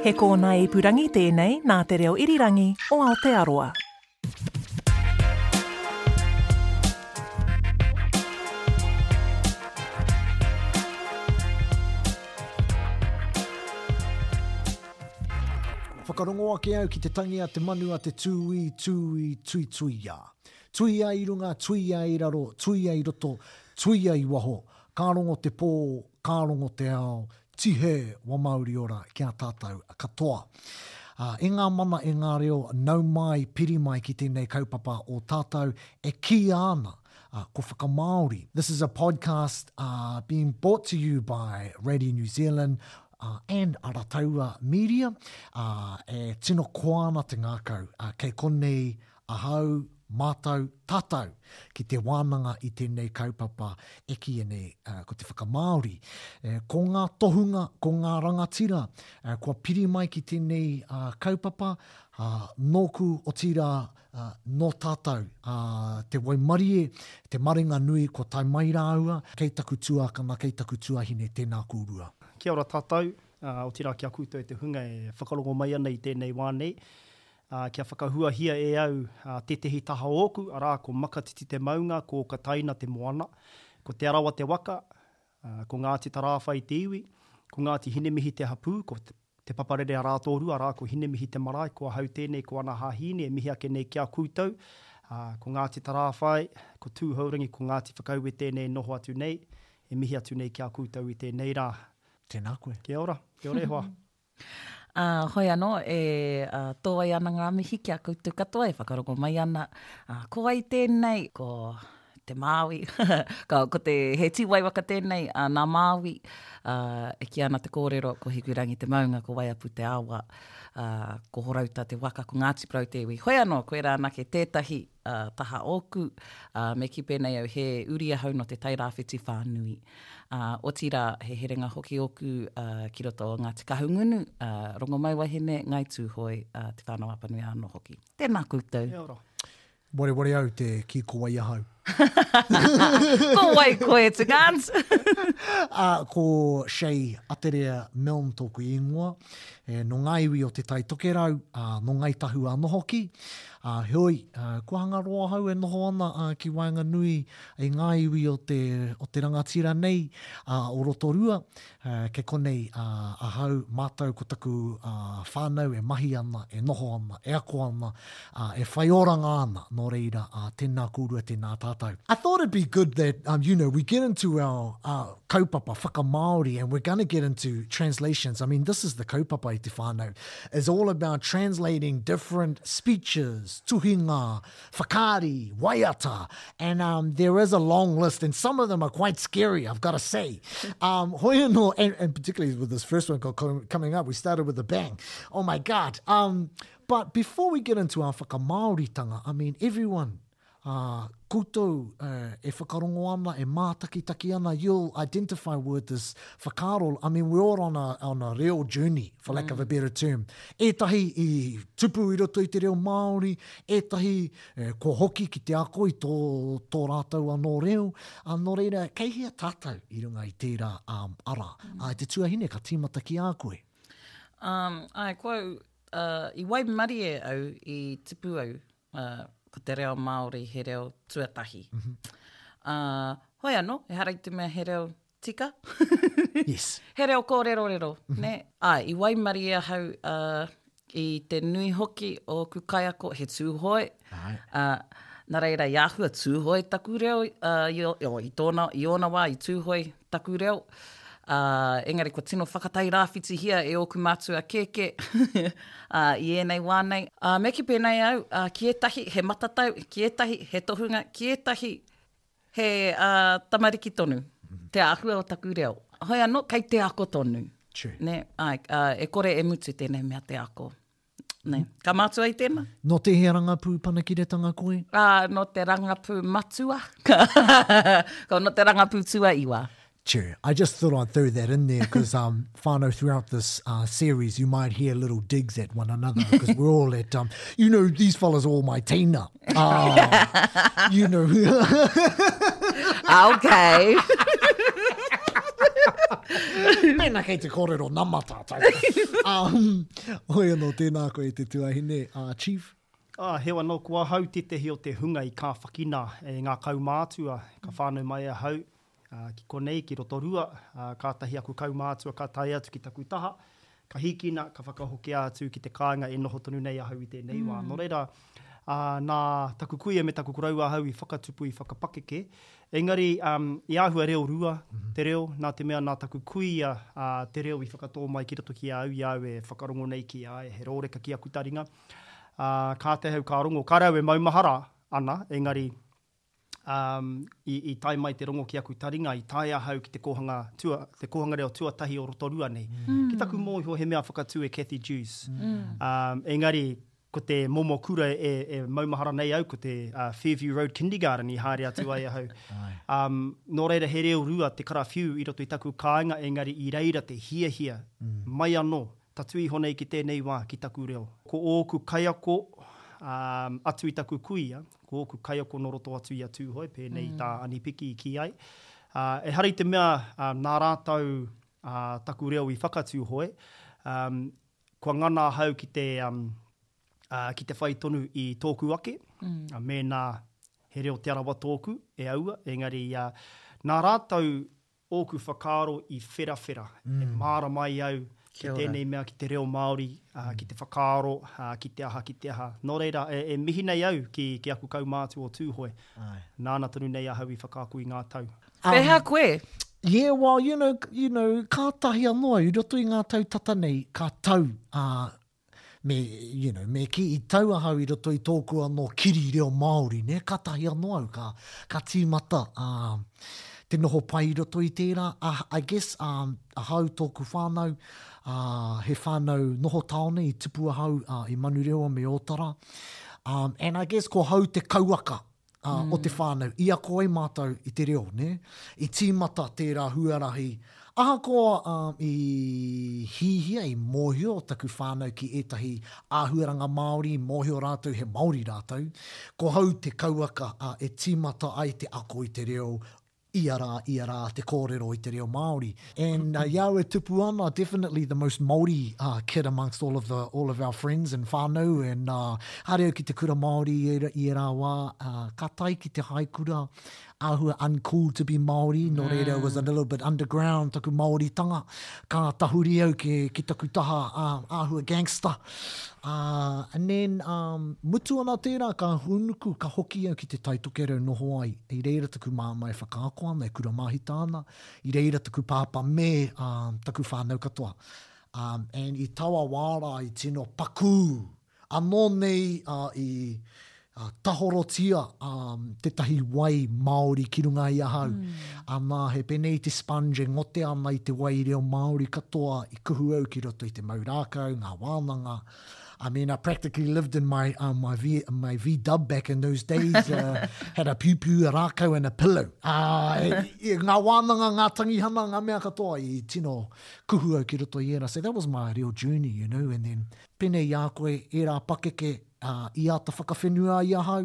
He kōnae ipurangi tēnei nā Te Reo Irirangi o Aotearoa. Whakarongo ake au ki te tangi a te manu a te tūī, tūī, tuituia. Tuia i runga, tuia i raro, tuia i roto, tuia i waho, Ka rongo te pō, ka rongo te ao, tihe wa mauri ora ki a tatou katoa. E nga mana e nga reo nau mai piri mai ki tenei kaupapa o tatou e kiia ana ko whakamaori. This is a podcast being bought to you by Radio New Zealand and Arataua Media. E tino koa ana te ngakau kei konei Ahau, mātou, tātou, ki te wānanga i tēnei kaupapa e kīia nei ko te whakamāori. Ko ngā tohunga, ko ngā rangatira kua piri mai ki tēnei kaupapa, nōku otirā nō tātou te waimarie, te marenga nui kua tae mai rāua, kei taku tuākana, kei taku tuahine, tēnā kōrua. Kia ora tātou, otirā ki a koutou te hunga e whakarongo mai ana i tēnei wā nei. ā, kia whakahuahia e au tētehi taha ōku, arā, ko Makatiti te maunga, ko Okataina te moana, ko Te Arawa te waka, ā, ko Ngāti Tarāwhai te iwi, ko Ngāti Hinemihi te hapū, ko Te Paparere a Rātōrua, arā, ko Hinemihi te marae, ko ahau tēnei, ko ana hahine e mihi ake nei ki a koutou, ā, ko Ngāti Tarāwhai, ko Tūhourangi, ko Ngāti Whakaue tēnei e noho atu nei, e mihi atu nei ki a koutou i tēnei rā. Tēnā koe. Kia ora. Kia ora e hoa. Ā, hoi anō, e tō ai ana ngā mihi ki a koutou katoa e whakarongo mai ana. Ā, ko wai tēnei? Ko te Māui. Ka, ko te, he tīwaiwaka tēnei, ā, nā Māui. Ā, e kī ana te kōrero, ko Hikurangi te maunga, ko Waiapu te awa, ā, ko Horouta te waka, ko Ngāti Porou te iwi. Hoi anō, koirā anake tētahi a taha ōku, a, me ki pēnei au he uri ahau no te Tairāwhiti whānui. A, otira he herenga hoki ōku, a, ki roto o Ngāti Kahungunu, a, Rongomaiwahine, Ngai Tūhoe, a, Te Whānau Apanui āno hoki. Tēnā koutou. Kia ora. Wareware au te ki ko wai ahau. ko wai koe, Te Gans? a, ko Shay Aterea Milne tōku ingoa. E, no ngā iwi o Te Tai Tokerau, a, no Ngai Tahu āno hoki. Ā, heoi, kua hangaroa ahau e noho ana ki waenganui i ngā iwi o te, o te rangatira nei o Rotorua, kei konei ahau, mātou ko taku whānau e mahi ana, e noho ana, e ako ana, e whai oranga ana, nō reira, tēnā kōrua, tēnā tātou. I thought it'd be good that, um, you know, we get into our, our kaupapa whakamāori and we're gonna get into translations, I mean, this is the kaupapa i te whānau. It's all about translating different speeches, tuhinga, whakari, waiata, and um, there is a long list, and some of them are quite scary, I've got to say. Um, and, and particularly with this first one called Coming Up, we started with a bang. Oh my God. Um, but before we get into our tanga, I mean, everyone Ā, koutou e whakarongo ana, e mātakitaki ana, you'll identify with this whakaaro, I mean, we're all on a, on a reo journey, for lack of a better term. Ētahi i tupu i roto i te reo Māori, ētahi kua hoki ki te ako i tō, tō rātou anō reo, ā, nō reira, kei hea tātou i runga i tērā ara? Ā, te tuahine ka tīmata ki a koe. Um, āe, ko au, i waimarie au i tipu au Ā, ko te reo Māori he reo tuatahi. Ā, hoi anō, ehara i te mea he reo tika. Yes. He reo kōrerorero, nē? Ā, i waimarie ahau ā, i te nui hoki o ōku kaiako, he Tūhoe. Āe. Ā, nā reira, i āhua Tūhoe taku reo, ā, i o, i o, i tōna, i ōna wā, i Tūhoe taku reo. Uh, engari kua tino whakatai rāwhitihia e ōku mātua kēkē uh, i ēnei wā nei. Uh, me ki pēnei au, uh, ki ētahi he matatau, ki ētahi he tohunga, ki ētahi he uh, tamariki tonu, te āhua o taku reo. Hoi anō, kei te ako tonu. Ne, ai, uh, e kore e mutu tēnei mea te ako. Nei. Ka mātua i tēnā. No te hea rangapū panakiretanga koe? Ā, no te rangapū matua. Ko no te rangapū tuaiwa. True. I just thought I'd throw that in there because um, whānau throughout this uh, series you might hear little digs at one another because we're all at, um, you know, these fellas are all my teina. Ah, you know who. Ah, okay. Pēnā kei te kōrero nama tātou. um, hoi anō, tēnā koe i te tuahine, uh, Chief. Ah, hewa no ko ahau tētahi o te hunga i kāwhakina e ngā kaumātua, ka whānau mai ahau, Ki konei, ki Rotorua, kātahi aku kaumātua ka tae atu ki taku taha, ka hikina, ka whakahokia atu ki te kāinga e noho tonu nei ahau i tēnei wā. Nō reira, nā taku kuia me taku koroua ahau i whakatupu, i whakapakeke. Engari, i āhua reo rua te reo, nā te mea nā taku kuia te reo i whakatō mai ki roto ki a au i a au e whakarongo nei ki a ia. He rōreka ki aku taringa. Kātahi au ka rongo, ka rau e maumahara ana, engari i tae mai te rongo ki aku taringa, i tae ahau ki te kōhanga, te kōhanga reo tuatahi o Rotorua nei. Ki taku mōhio he mea whakatū e Cathy Dewes. Engari, ko te momo kura e maumahara nei au ko te Fairview Road Kindergarten i haere atu ai ahau. Nō reira he reo rua te karawhiu i roto i taku kāinga engari i reira te hiahia mai anō Tatū iho nei ki tēnei wā, ki taku reo. Ko ōku kaiako, ā, atu i taku kuia, ko ōku kaiako nō roto atu i a Tūhoe, pēnei i tā Anipiki i kī ai. Ā, ehara i te mea, ā, nā rātou, ā, taku reo i whakatūhoe, ā, kua ngana ahau ki te, ā, ki te whai tonu i tōku ake, ā, mēnā he reo Te Arawa tōku, e aua, engari, ā, nā rātou Ōku whakaaro i wherawhera, e mārama ai au ki tēnei mea, ki te reo Māori, ki te whakaaro, ki te aha, ki te aha. Nō reira, e mihi nei au ki aku kaumātua o Tūhoe, nāna tonu nei ahau i whakaako i ngā tau. Pēhea koe? Yeah, well, you know, you know, kātahi anō au, i roto i ngā tau tata nei, ka tau, ā, Me, you know, me kī, i tau ahau i roto i tōku anō kiri reo Māori, nē, kātahi anō au ka, ka tīmata um, te noho pai i roto i tērā. Uh, I guess um, ahau tōku whānau, uh, he whānau noho tāone i tipu ahau uh, i Manurewa me Ōtara. Um, and I guess ko hau te kauaka uh, mm. o te whānau, i ako ai mātou i te reo, ne? I tīmata tērā huarahi, ahakoa um, i hīhia, i mōhio taku whānau ki ētahi āhuaranga Māori, mōhio rātou he Māori rātou, ko hau te kauaka uh, e tīmata ai te ako i te reo ia rā, ia rā te kōrero i te reo Māori. And i a au e tupu ana, definitely the most Māori kid amongst all of the, all of our friends and whānau, and haere au ki te kura Māori i ērā wā, ka tae ki te haikura, āhua uncool to be Māori, nō reira it was a little bit underground taku Māoritanga, ka tahuri au ki taku taha āhua gangster. Uh, and then, um, mutu ana tērā, ka hūnuku, ka hoki au ki te tai tokerau noho ai. I reira taku māmā e whakaako ana, e kura māhita ana, i reira taku pāpā me uh, taku whānau katoa. Um, and i taua wā rā, i tino pakū. Anō nei uh, i, Ā, tahorotia ā tētahi wai Māori ki runga i ahau. Anā, he penei te sponge e ngote ana i te wai reo Māori katoa i kuhu au ki roto i te mau rākau, ngā wānanga. I mean, I practically lived in my, uh, my, v, my V-dub back in those days, uh, had a piupiu, a rākau and a pillow. Ā, he, ngā wānanga, ngā tangihana, ngā mea katoa i tino kuhu au ki roto i ērā. So that was my real journey, you know, and then, pēnei i a koe, ērā pakeke Ā, i āta whakawhenua ai ahau,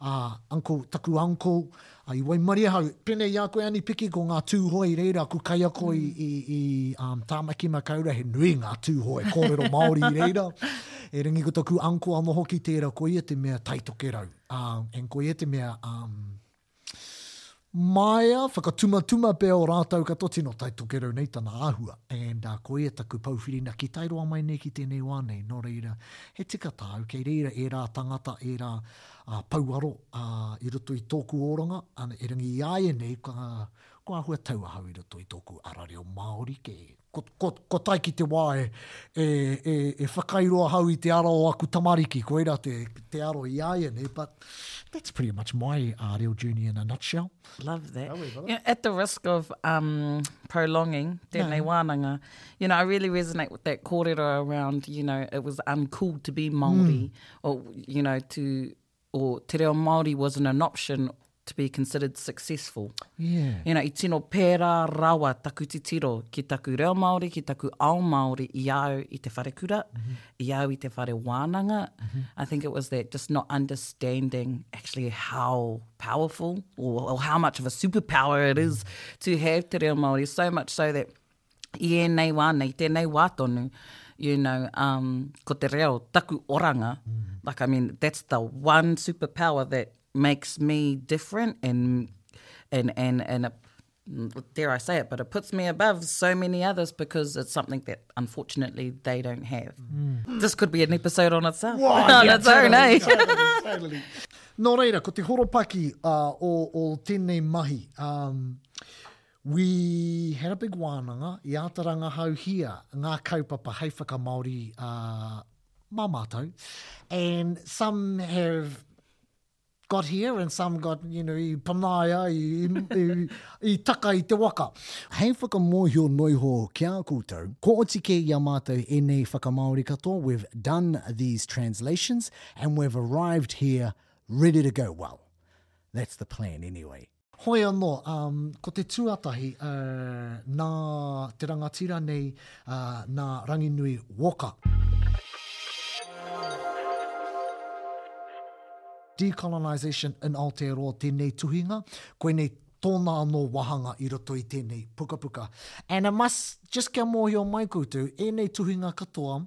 ā, uncle, taku uncle, ā, i waimarie ahau, pēnei i a koe Ani Piki, ko ngā Tūhoe i reira aku kaiako i, i, i, um, Tāmaki Makaurau, he nui ngā Tūhoe, kōrero Māori i reira. Erangi ko taku uncle anō hoki tērā, koia te mea taitokerau, ā, and koia te mea, um, Maea, whakatumatuma pea o rātou katoa, tino taitokerau nei tana āhua, and koia taku pou whirinaki tae roa mai nei ki tēnei wā nei, nō reira, he tika tāu, kei reira ērā tangata, ērā pouaro i roto i tōku oranga, erangi i a ianei, kua āhua tau ahau i roto i tōku ara reo Māori kē. Ko, ko, ko tae ki te wā e, e, e, e whakairo ahau i te ara o aku tamariki, koira te, te aro i a ia nei, but that's pretty much my uh, reo journey in a nutshell. Love that. Awe, you know, at the risk of um, prolonging tēnei no. wānanga, you know, I really resonate with that kōrero around, you know, it was uncool to be Māori, mm. or, you know, to or te reo Māori wasn't an option to be considered successful. Yeah. You know, i tino pērā rawa taku titiro ki taku reo Māori, ki taku ao Māori i a au i te wharekura, mm -hmm. i a au i te whare wānanga. Mm -hmm. I think it was that just not understanding actually how powerful or, or how much of a superpower it is mm -hmm. to have te reo Māori so much so that i ēnei wā nei, tēnei wā tonu, you know, um, ko te reo, taku oranga, mm. like I mean, that's the one superpower that makes me different and, and, and, and it, dare I say it, but it puts me above so many others because it's something that unfortunately they don't have. Mm. This could be an episode on itself. Whoa, on yeah, its totally, own, eh? Totally, totally. Nō reira, ko te horopaki uh, o, o tēnei mahi, um, We had a big wānanga, i āta rangahauhia ngā kaupapa hei whakamāori mā mātou. And some have got here and some got, you know, i panaia, i, i, i taka i te waka. Hei whakamōhio noiho ki a koutou, kua oti kē i a mātou ēnei whakamāori katoa, we've done these translations and we've arrived here ready to go. Well, that's the plan anyway. Hoi anō, ko te tuatahi, nā te rangatira nei, nā Ranginui Walker. Decolonisation in Aotearoa tēnei tuhinga, koinei tōna anō wāhanga i roto i tēnei pukapuka. And I must, just kia mōhio mai koutou, ēnei tuhinga katoa,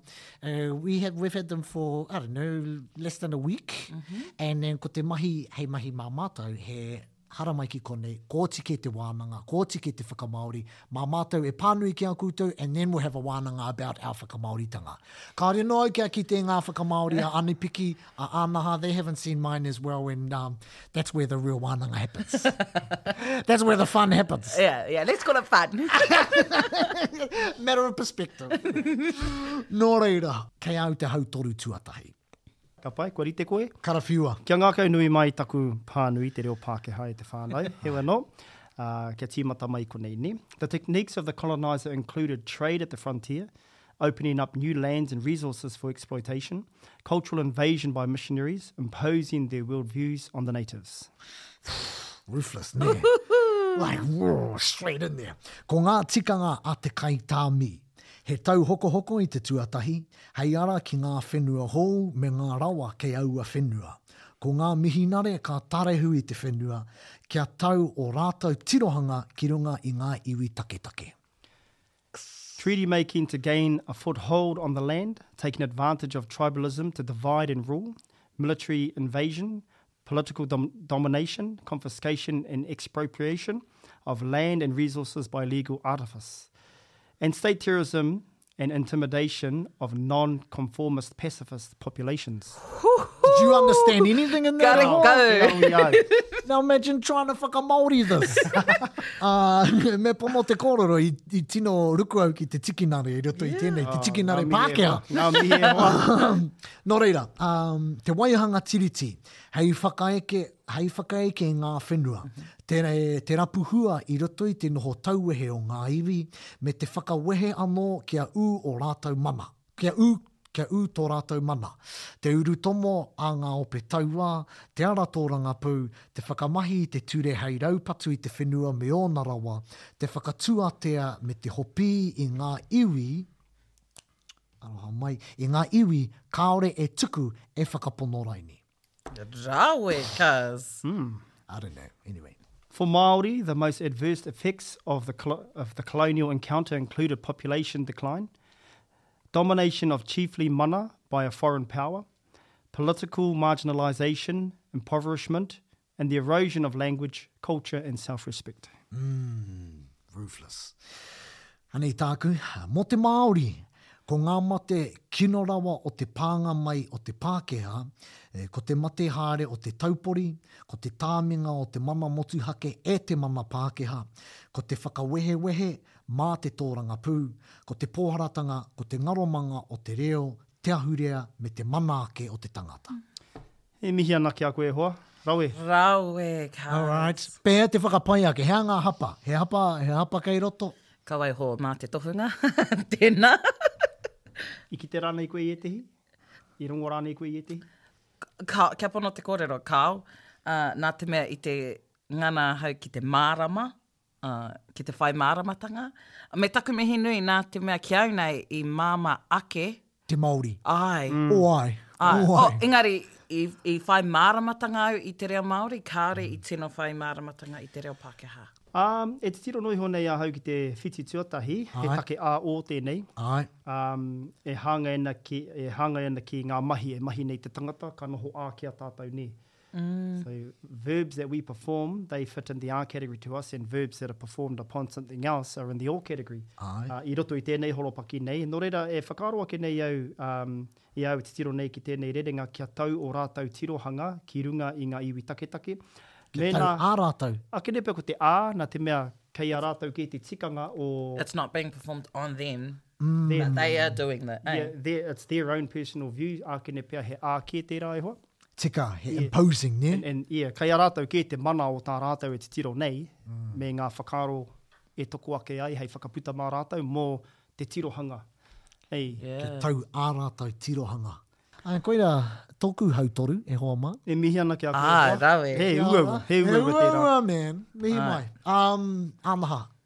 Uh, we have we've had them for I don't know less than a week, mm -hmm. and then ko te mahi hei mahi mā mātou he haramai ki konei, kōtike te wānanga, kōtike te whakamaori, mā mātou e pānui ki a koutou, and then we'll have a wānanga about our whakamaoritanga. Kāore noa au kia kite ngā whakamaori a Anipiki, Ah, ah, maha, they haven't seen mine as well, and um, that's where the real wānanga happens. that's where the fun happens. Yeah, yeah, let's call it fun. Matter of perspective. Nō reira, kei au te hautoru tuatahi. Ka pai, kua rite koe. Karawhiua. Kia ngākau nui mai taku pānui te reo Pākehā e te whānau. Hewa no, uh, kia tīmata mai konei ni. The techniques of the colonizer included trade at the frontier – opening up new lands and resources for exploitation, cultural invasion by missionaries, imposing their world views on the natives. Ruthless, nē. like, whoa, straight in there. Ko ngā tikanga a te kaitāmī. He tauhokohoko i te tuatahi, hei ara ki ngā whenua hou me ngā rawa kei aua whenua. Ko ngā mihinare ka tarehu i te whenua kia tau o rātou tirohanga ki runga i ngā iwi taketake. Treaty making to gain a foothold on the land, taking advantage of tribalism to divide and rule, military invasion, political dom domination, confiscation and expropriation of land and resources by legal artifice. and state terrorism and intimidation of non conformist pacifist populations. Did you understand anything in that? Got it, go. Now imagine trying to whakamaori this. uh, me pono te kōrero, i, i tino ruku au ki te tikinare, i roto yeah. i tēnei, te tikinare oh, Pākehā. Nā mi e hoa. Nō reira, um, te waihanga tiriti, hei whakaeke, hei whakaeke ngā whenua. Mm-hmm. Te, te rapu hua i roto i te noho tauwehe o ngā iwi, me te whakawehe anō kia ū o rātau mana. Kia ū, kia ū tō rātou mana. Te urutomo a ngā ope tauā, te ara tōrangapū, te whakamahi i te ture hei raupatu i te whenua me ōna rawa, te whakatūatea me te hopī i ngā iwi, aroha mai, i ngā iwi kāore e tuku e whakapono raini. Rawe, cuz. Hmm. I don't know, anyway. For Māori, the most adverse effects of the, of the colonial encounter included population decline, domination of chiefly mana by a foreign power, political marginalisation, impoverishment, and the erosion of language, culture and self-respect. Umm, ruthless. Anei tāku, mō te Māori, ko ngā mate kino rawa o te pānga mai o te Pākehā, eh, ko te mate haere o te taupori, ko te tāminga o te mana motuhake e te mana Pākehā, ko te whakawehewehe mā te tōrangapū, ko te pōharatanga, ko te ngaromanga o te reo, te ahurea me te manaake o te tangata. E mihi ana ki a koe e hoa. Rawe. Rawe, Carlos. Alright. Pehea te whakapai ake? Hea nga hapa? He hapa, he hapa kei roto? Ka waiho ma te tohunga. Tena. I kite ranei koe i etehi? I rongo ranei koe i etehi? Ka, kia pono te korero, kao. Uh, na te mea i te ngana ahau ki te marama. Ā, ki te whai māramatanga. Me taku mihi nui nā te mea ki au nei i māmā ake. Te Māori. Āe. O āe. Āe. O āe. Engari, i, i whai māramatanga au i te reo Māori, kāore i tino whai māramatanga i te reo Pākehā. Ā, e titiro noa iho nei ahau ki te whiti tuatahi, he take ā-ō tēnei. Āe. Ā, e hāngai ana ki, e hāngai ana ki ngā mahi e mahi nei te tangata, ka noho ākea tātou nē. Mm. So verbs that we perform, they fit in the are category to us, and verbs that are performed upon something else are in the all category. Ai. Uh, I roto i tēnei holopaki nei, nō reira e whakaaro ake nei au, um, i au te tiro nei ki tēnei rerenga kia tau o rātau tirohanga ki runga i ngā iwi taketake. Kia Mēnā, tau ā rātou. a kene pea ko te ā, nā te mea kei a rātau kē te tikanga o... It's not being performed on them. Mm. But they are doing that, eh? Yeah, their, it's their own personal view, ākene pea he ākē tērā e hoa. Tika, he yeah. imposing, ne? And, and, yeah, kai a rātou kē te mana o tā rātou e titiro nei, mm. me ngā whakaaro e toko ake ai hei whakaputa mā rātou mō te tirohanga. Hey. Yeah. Kia tau ā rātou tirohanga. Ai, koira, tōku hautoru, e hoa mā. E mihi ana ki a kōrā. Ah, rawe. He uaua, he uaua tērā. He uaua, man. Mihi ah. mai. Um, āmaha,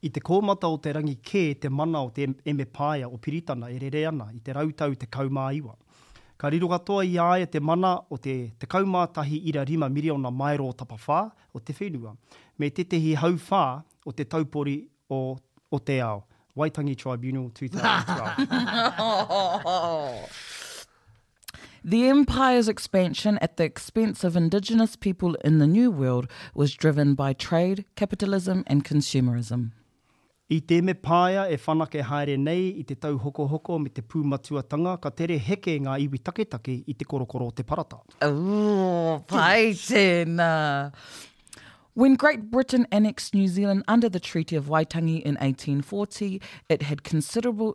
I te kōmata o te rangi kē te mana o te emepaea o Piritana e rere ana i te rautau 19. Ka riro katoa i a ia te mana o te 11.5 miriona maero o tapawhā o te whenua, me tētehi hauwhā o te taupori o o te ao, Waitangi Tribunal, 2012. The Empire's expansion at the expense of indigenous people in the New World was driven by trade, capitalism and consumerism. I te Emepaea e whanake haere nei i te tauhokohoko me te pūmatuatanga, ka tere heke ngā iwi taketake i te korokoro o te parata. Ooh, pai tēnā! When Great Britain annexed New Zealand under the Treaty of Waitangi in 1840, it had considerable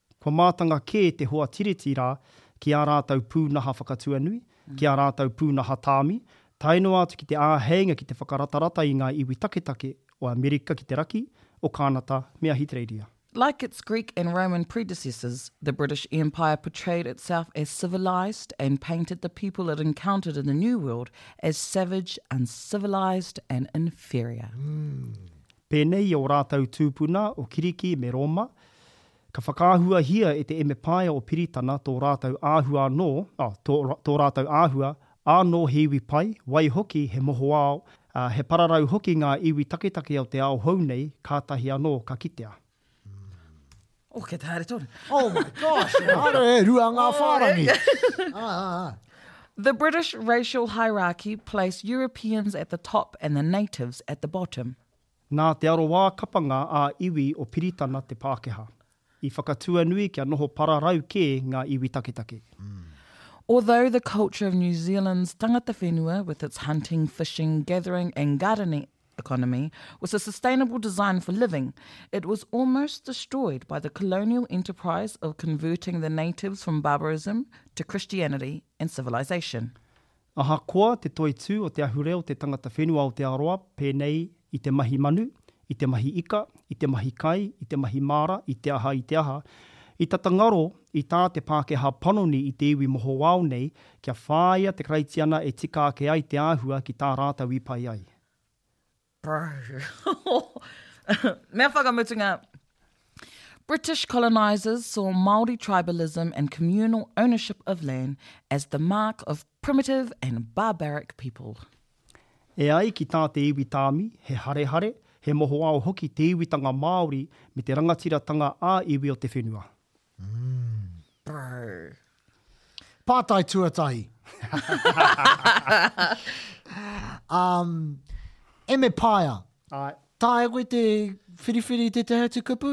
Kua mātanga kē te hoa Tiriti rā ki ā rātou pūnaha whakatuanui, ki ā rātou pūnaha tāmi, tae noa atu ki te āheinga ki te whakaratarata i ngā iwi taketake o Amerika ki te Raki, o Kānata me Ahitereiria. Like its Greek and Roman predecessors, the British Empire portrayed itself as civilised and painted the people it encountered in the New World as savage, uncivilised and inferior. Pēnei i ō rātou tūpuna o Kiriki me Rōma, Ka whakaahuahia e te Emepaea o Piritana tō rātou āhua anō, ā, tō, tō rātou āhua, ānō he iwi pai, waihoki, he mohoao, ā, he pararau hoki ngā iwi taketake o te ao hou nei, kātahi anō ka kitea. Oh, kei te haere tonu. Oh my gosh! Māra e rua ngā whārangi. Ah, ah, ah. The British racial hierarchy placed Europeans at the top and the natives at the bottom. Nā te arowā kapanga ā-iwi o Piritana te Pākehā, i whakatuanui kia noho pararau kē ngā iwi taketake. Although the culture of New Zealand's tangata whenua with its hunting, fishing, gathering and gardening economy was a sustainable design for living, it was almost destroyed by the colonial enterprise of converting the natives from barbarism to Christianity and civilization. Ahakoa te toitū o te ahurea o te tangata whenua Aotearoa pēnei i te mahi manu, i te mahi ika, i te mahi kai, i te mahi māra, i te aha, i te aha, i tata ngaro i tā te Pākehā panoni i te iwi mohoao nei kia whāia te Karaitiana e tika ake ai te āhua ki tā rātou i pai ai. Mea whakamutunga British colonisers saw Māori tribalism and communal ownership of land as the mark of primitive and barbaric people. E ai ki tā te iwi tāmi, he harehare, he mohoao hoki te iwitanga Māori me te rangatiratanga ā-iwi o te whenua. Pātai tuatahi. Eme Paea, taea koe te whiriwhiri tētahi atu kupu?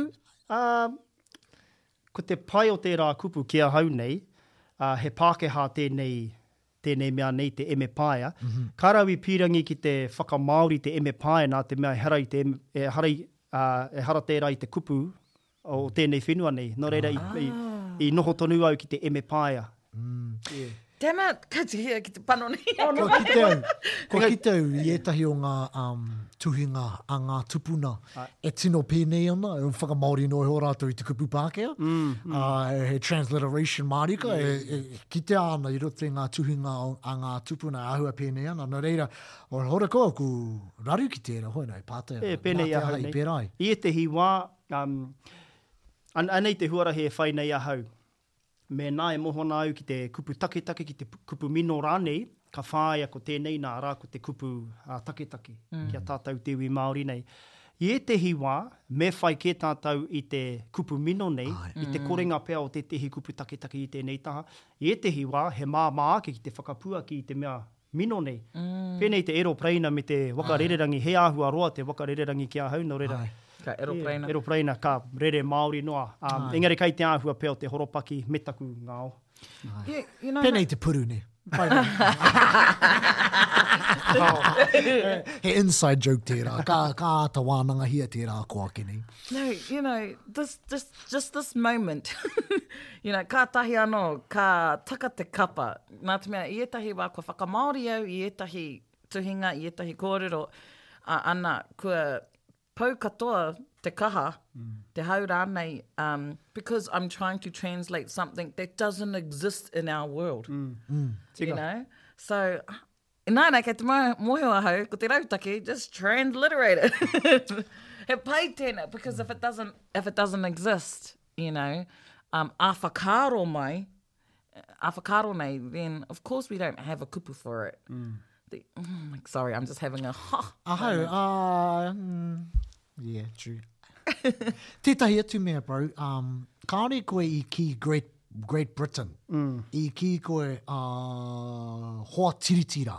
Ko te pai o tērā kupu ki ahau nei, he Pākehā tēnei, tēnei mea nei te Eme Paea. Ka rau i pīrangi ki te whakamāori te Eme Paea nā te mea ehara i te, ehara i, ehara tērā i te kupu, o tēnei whenua nei. Nō reira, i, i, i noho tonu au ki te eme paea. Mm. Yeah. Tēnā, ka tihia ki te panoni. Oh, no, kua kite au, kua kite au i ētahi o ngā um, tuhinga a ngā tupuna Ai. e tino pēnei ana, e whakamaori noe ho rātou i te kupu Pākehā, mm, mm. Uh, he transliteration mārika, yeah. e, e, e kitea ana i roto i ngā tuhinga o, a ngā tupuna e ahua pēnei ana. No reira, o hora koa ku raru ki tēra, hoi nei, pātai. E, pēnei ahau nei. I ētahi wā, Um, anei te huarahi e whai nei ahau. Mēnā e moho ana au ki te kupu taketake, ki te kupu mino rānei, ka whāia ko tēnei nā, arā, ko te kupu uh, taketake mm. ki a tātou te iwi Māori nei. I ētehi wā, me whai kē tātou i te kupu mino nei, Ai. i te mm. korenga pea o tētehi kupu taketake i tēnei taha. I ētehi wā, he māmā ake ki te whakapuaki i te mea mino nei. Pēnei te eropraina me te waka rererangi, he āhua roa te waka rererangi ki ahau, nō reira. Ka eropraina. Eropraina, ka rere Māori noa. Engari kei te āhua pea o te horopaki me taku ngao. Pēnei te puru, nē? He inside joke tērā. Ka, ka āta wānangahia tērā ako ake nei. No, you know, this, this, just this moment, you know, kātahi anō, ka taka te kapa, Nā te mea, i ētahi wā kua whakamāori au i ētahi tuhinga, i ētahi kōrero, ā, ana, kua pau katoa te kaha, mm. te hau rānei, um, because I'm trying to translate something that doesn't exist in our world. Mm. Mm. You know? So, nā, nā, kei te mōhio ahau, ko te rautaki, just transliterate it. he pai tēnā, because if it doesn't, if it doesn't exist, you know, um, a whakaaro mai, a whakaaro nei, then of course we don't have a kupu for it. Mm. The, mm, like, sorry, I'm just having a ha. Ahau, uh, mm, yeah, true. Tētahi atu mea, bro, um, kāore koe i ki Great, Great Britain, mm. i ki koe uh, hoa tiritira.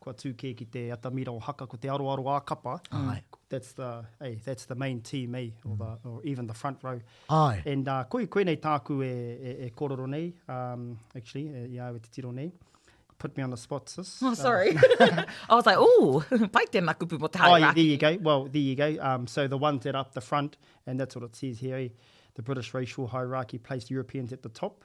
Kua tū kē ki te atamira o haka ko te aroaro ā-kapa. Āe. That's the, eh, that's the main team, eh, or the, or even the front row. Āe. And uh, koe, koinei tāku e, e, e kōrero nei, um, actually, e, i a au e titiro nei. Put me on the spot, sis. Oh, sorry. I was like, ooh, pai tēnā kupu mō te Oh, yeah, haerewa. there you go. Well, there you go. Um, so the ones that are up the front, and that's what it says here, eh, the British racial hierarchy placed Europeans at the top.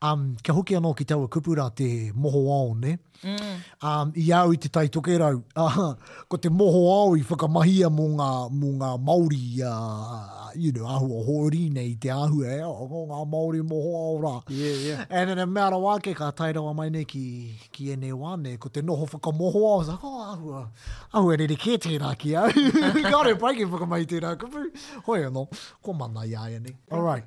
Um, kia hoki anō ki taua kupu rā te mohoao, ne? Mm. Um, I au i te tai tokerau, uh, ko te mohoao i whakamahia mō ngā, mō ngā Māori, uh, you know, ahua hōri nei te āhua, e, oh, ngō ngā Māori mohoao rā. Yeah, yeah. And in a mea rawa ake, ka tai rawa mai nei ki, ki ēnei wā, ne? Ko te noho whakamohoao, sa, ko oh, ahua, ahua rere kē tērā ki au. Kāore pai ki whakamahi tērā kupu. Hoi anō, kua mana i a ia nei. All right.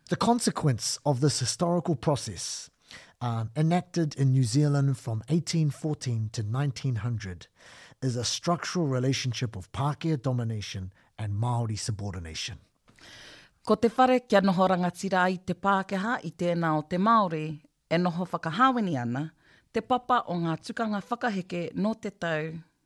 The consequence of this historical process, um, enacted in New Zealand from 1814 to 1900, is a structural relationship of Pākehā domination and Māori subordination. Ko te whare kia noho rangatira ai te Pākehā i tēnā o te Māori e noho whakahāwini ana, te papa o ngā tukanga whakaheke nō te tau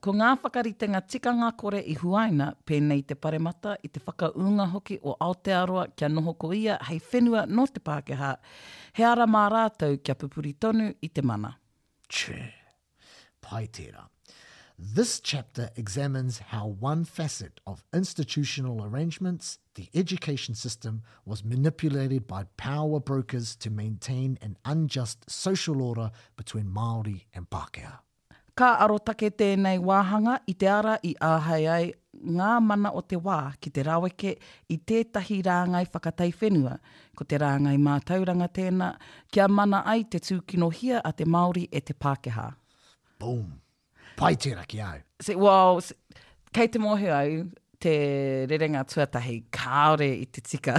Ko ngā whakaritenga tikanga kore i huaina, pēnei i te paremata, i te whakaūnga hoki o Aotearoa kia noho ko ia hei whenua nō te Pākehā, he ara mā rātou kia pupuri tonu i te mana. Che. Pai tērā. This chapter examines how one facet of institutional arrangements, the education system, was manipulated by power brokers to maintain an unjust social order between Māori and Pākehā. Ka arotake tēnei wāhanga i te ara i āhei ai ngā mana o te wā ki te raweke i tētahi rāngai whakataiwhenua, ko te rāngai mātauranga tēnā, kia mana ai te tūkinohia a te Māori e te Pākehā. Boom! Pai tērā ki a au. Se, well, se, kei te mōhio au te rerenga tuatahi, kāore i te tika.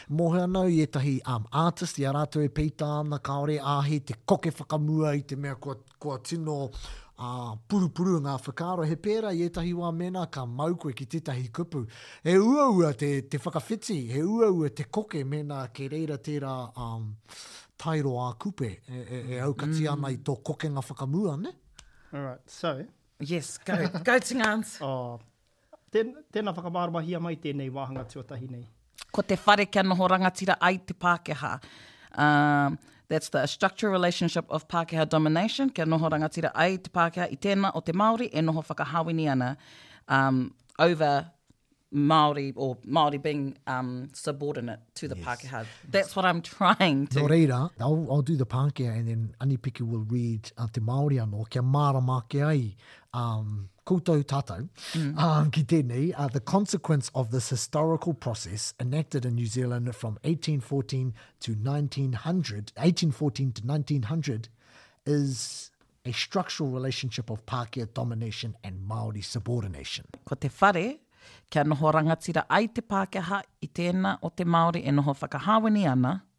Mōhio ana au i ētahi artist, i a rātou e peita ana, kāore e āhei te koke whakamua i te mea kua, kua tino purupuru ngā whakaaro. He pērā i ētahi wā mēnā ka mau koe ki tētahi kupu, he uaua te, te whakawhiti, he uaua te koke mēnā kei reira tērā tairo ā-kupe e, e, e aukati ana i tō kokenga whakamua, nē? All right, so... Yes, go, go Tingāns! Oh, Tēnā whakamāramahiia mai tēnei wāhanga tuatahi nei. Ko te whare kia noho rangatira ai te Pākehā. That's the structural relationship of Pākehā domination, kia noho rangatira ai te Pākehā i tēnā o te Māori e noho whakahāwini ana over Māori or Māori being subordinate to the Pākehā. That's what I'm trying to... Nō reira, I'll do the Pākehā and then Anipiki will read te Māori anō, kia mārama ake ai um, koutou tātou, mm. um, ki tēnei, uh, the consequence of this historical process enacted in New Zealand from 1814 to 1900, 1814 to 1900 is a structural relationship of Pākehā domination and Māori subordination. Ko te whare, kia noho rangatira ai te Pākehā i tēnā o te Māori e noho whakahāwini ana,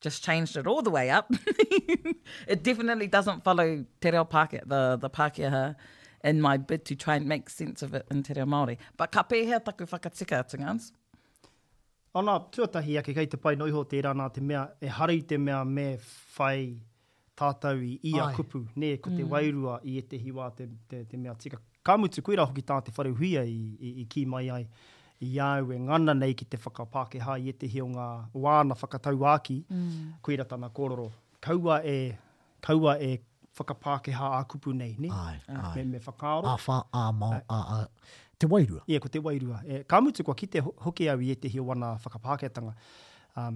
just changed it all the way up. it definitely doesn't follow te reo Pākehā, the, the Pākehā in my bid to try and make sense of it in te reo Māori. But ka pēhea taku whakatika, Tingans? Ana, tuatahi ake kei te pai noa iho tērā nā te mea ehara i te mea me whai Tātou i ia kupu, nē, ko te wairua i ētehi wā te mea tika. Ka mutu, koirā hoki tā te whare huia i kī mai ai, i a au e ngana nei ki te whakapākehā i ētehi o ngā wāna whakatauākī, koirā tana kōrero, kaua e, kaua e whakapākehā ā-kupu nei, nē? Āe, me whakaaro. Āwhā, āmao, āa, te wairua. Ia, ko te wairua. Ka mutu, kua kite hoki au i ētehi o ana whakapākehātanga.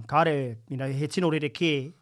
Kāre, you know, he tino rerekē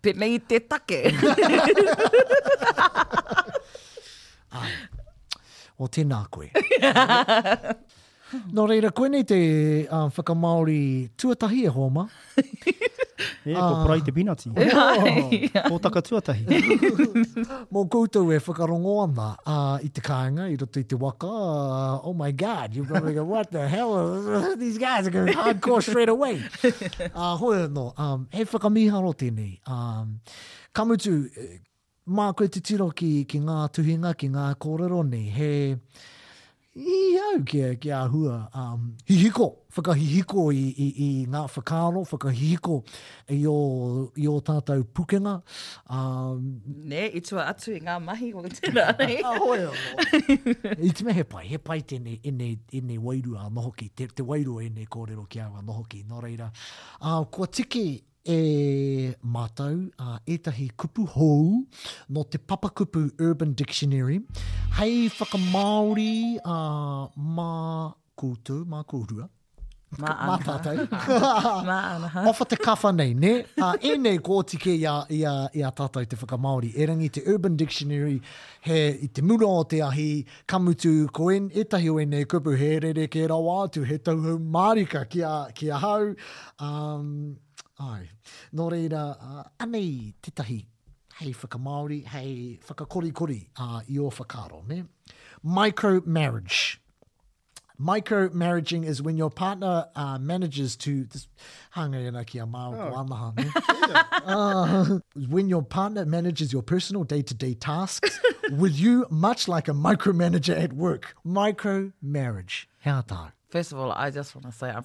Penei te take. Ai. O tēnā koe. Nō reira, koinei te uh, whakamāori tuatahi e Hōma. E, ko ah. Parai te Pinati. Ko taka tuatahi. Mō koutou e whakarongo ana uh, i te kāinga, i roto i te waka. Uh, oh my God, you're probably going, what the hell? These guys are going hardcore straight away. ā, hoi anō, ā, he whakamīharo tēnei. Ā, ka mutu, mā koe titiro ki, ki ngā tuhinga, ki ngā kōrero nei, he, i au kia, kia hua, ā, hihiko, whakahihiko i, i, i ngā whakaaro, whakahihiko i ō, i ō tātou pukenga, Um, ne, i tua atu i ngā mahi o tērā. a hoi o. I tima he pai, he pai tēnei, enei, enei wairua anō hoki, te, te wairua enei kōrero ki au anō hoki. Nō reira, a, kua tiki e mātou a, ētahi kupu hou no te papakupu Urban Dictionary hei whakamāori a, mā koutou, mā kōrua, Mā ana. Mā tātou. Mā ana. Awha te kawha nei, ne? A, ēnei ko oti kē i a, i a, i a tātou te whakamāori. Erangi te Urban Dictionary, he, i te mura o te ahi, ka mutu, ko ēn, ētahi o ēnei kupu, he rerekē rawa atu, he tauhou mārika ki a, ki ahau. Um, ai. Nō reira, uh, anei tētahi hei whakamāori, hei whakakorikori uh, i ō whakaaro, ne? Micro marriage. Micro-marriaging is when your partner uh, manages to... This, hanga yana ki a māo oh. ko anaha, ne? Uh, when your partner manages your personal day-to-day tasks with you, much like a micromanager at work. Micro-marriage. Hea tāu. First of all, I just want to say I'm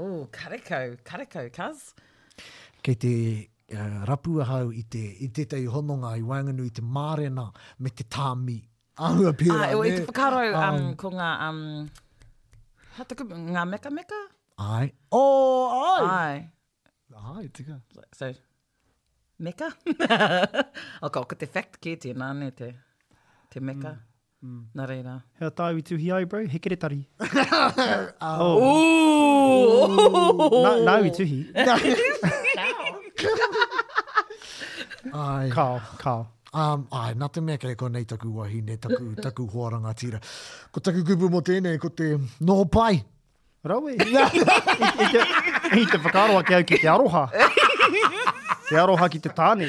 Oh, karekau, karekau, cuz. Kei te rapu ahau i, te, i tētahi hononga i waenganui i te mārena me te tāmi. Ahua pērā, ah, ne? I te whakaro, um, um, ko ngā, um, ha taku, ngā meka meka? Ai. Oh, ai! Ai. Ai, tika. So, meka? o ka, ko te fact kē tēnā, ne te, te meka. Mm. Na reira. He a tāu i tuhi ai, bro? Hekeretari. Ooh. Nāu i tuhi. Ai. Kao, kao. Um, ai, nā te mea kei konei taku wahine, taku, taku hoa rangatira. Ko taku kupu mō tēnei, ko te noho pai. Rawe. I te, i te whakaroa ki au ki te aroha. Te aroha ki te tāne.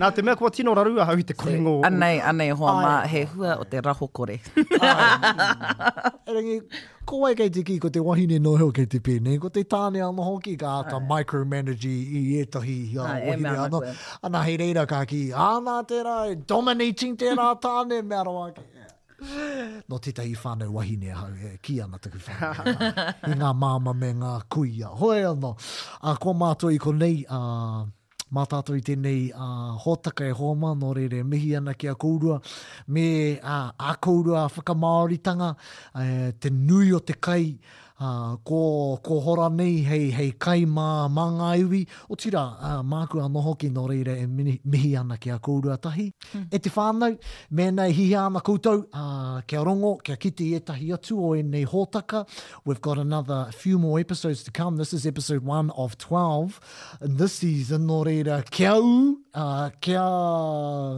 Nā te mea kua tino raru ahau i te korengo. Anei, anei, hoa mā, he hua o te raho kore. Erangi, ko wai kei te ki, ko te wahine no heo kei te pēnei, ko te tāne ano hoki ka ata micromanage i etahi i a wahine ano. Ana hei reira ka ki, ānā tērā, dominating tērā tāne, mea rawa ki. Nō tētahi whānau wahine ahau e kī ana taku whānau. I ngā māma me ngā kuia. Hoi anō, a, kua mātua i konei, a, mā tātou i tēnei a, hōtaka e Hōma, nō reira e mihi ana ki a kōrua, me a, a kōrua whakamāoritanga, e, te nui o te kai, Ā, ko, ko Hora nei hei, hei kai mā, mā ngā iwi, otirā, ā, māku anō hoki nō reira e mini, mihi ana ki a kōrua tahi. E te whānau, mēnā e hihia ana koutou, ā, kia rongo, kia kite i ētahi atu o ēnei hōtaka, we've got another few more episodes to come, this is episode one of twelve this season, nō reira, kia ū, ā, kia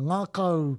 ngākau,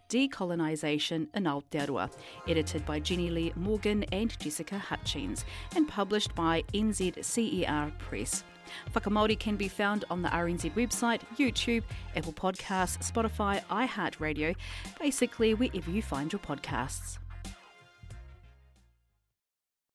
Decolonisation in Aotearoa, edited by Jenny Lee Morgan and Jessica Hutchins, and published by NZCER Press. Whakamori can be found on the RNZ website, YouTube, Apple Podcasts, Spotify, iHeartRadio, basically wherever you find your podcasts.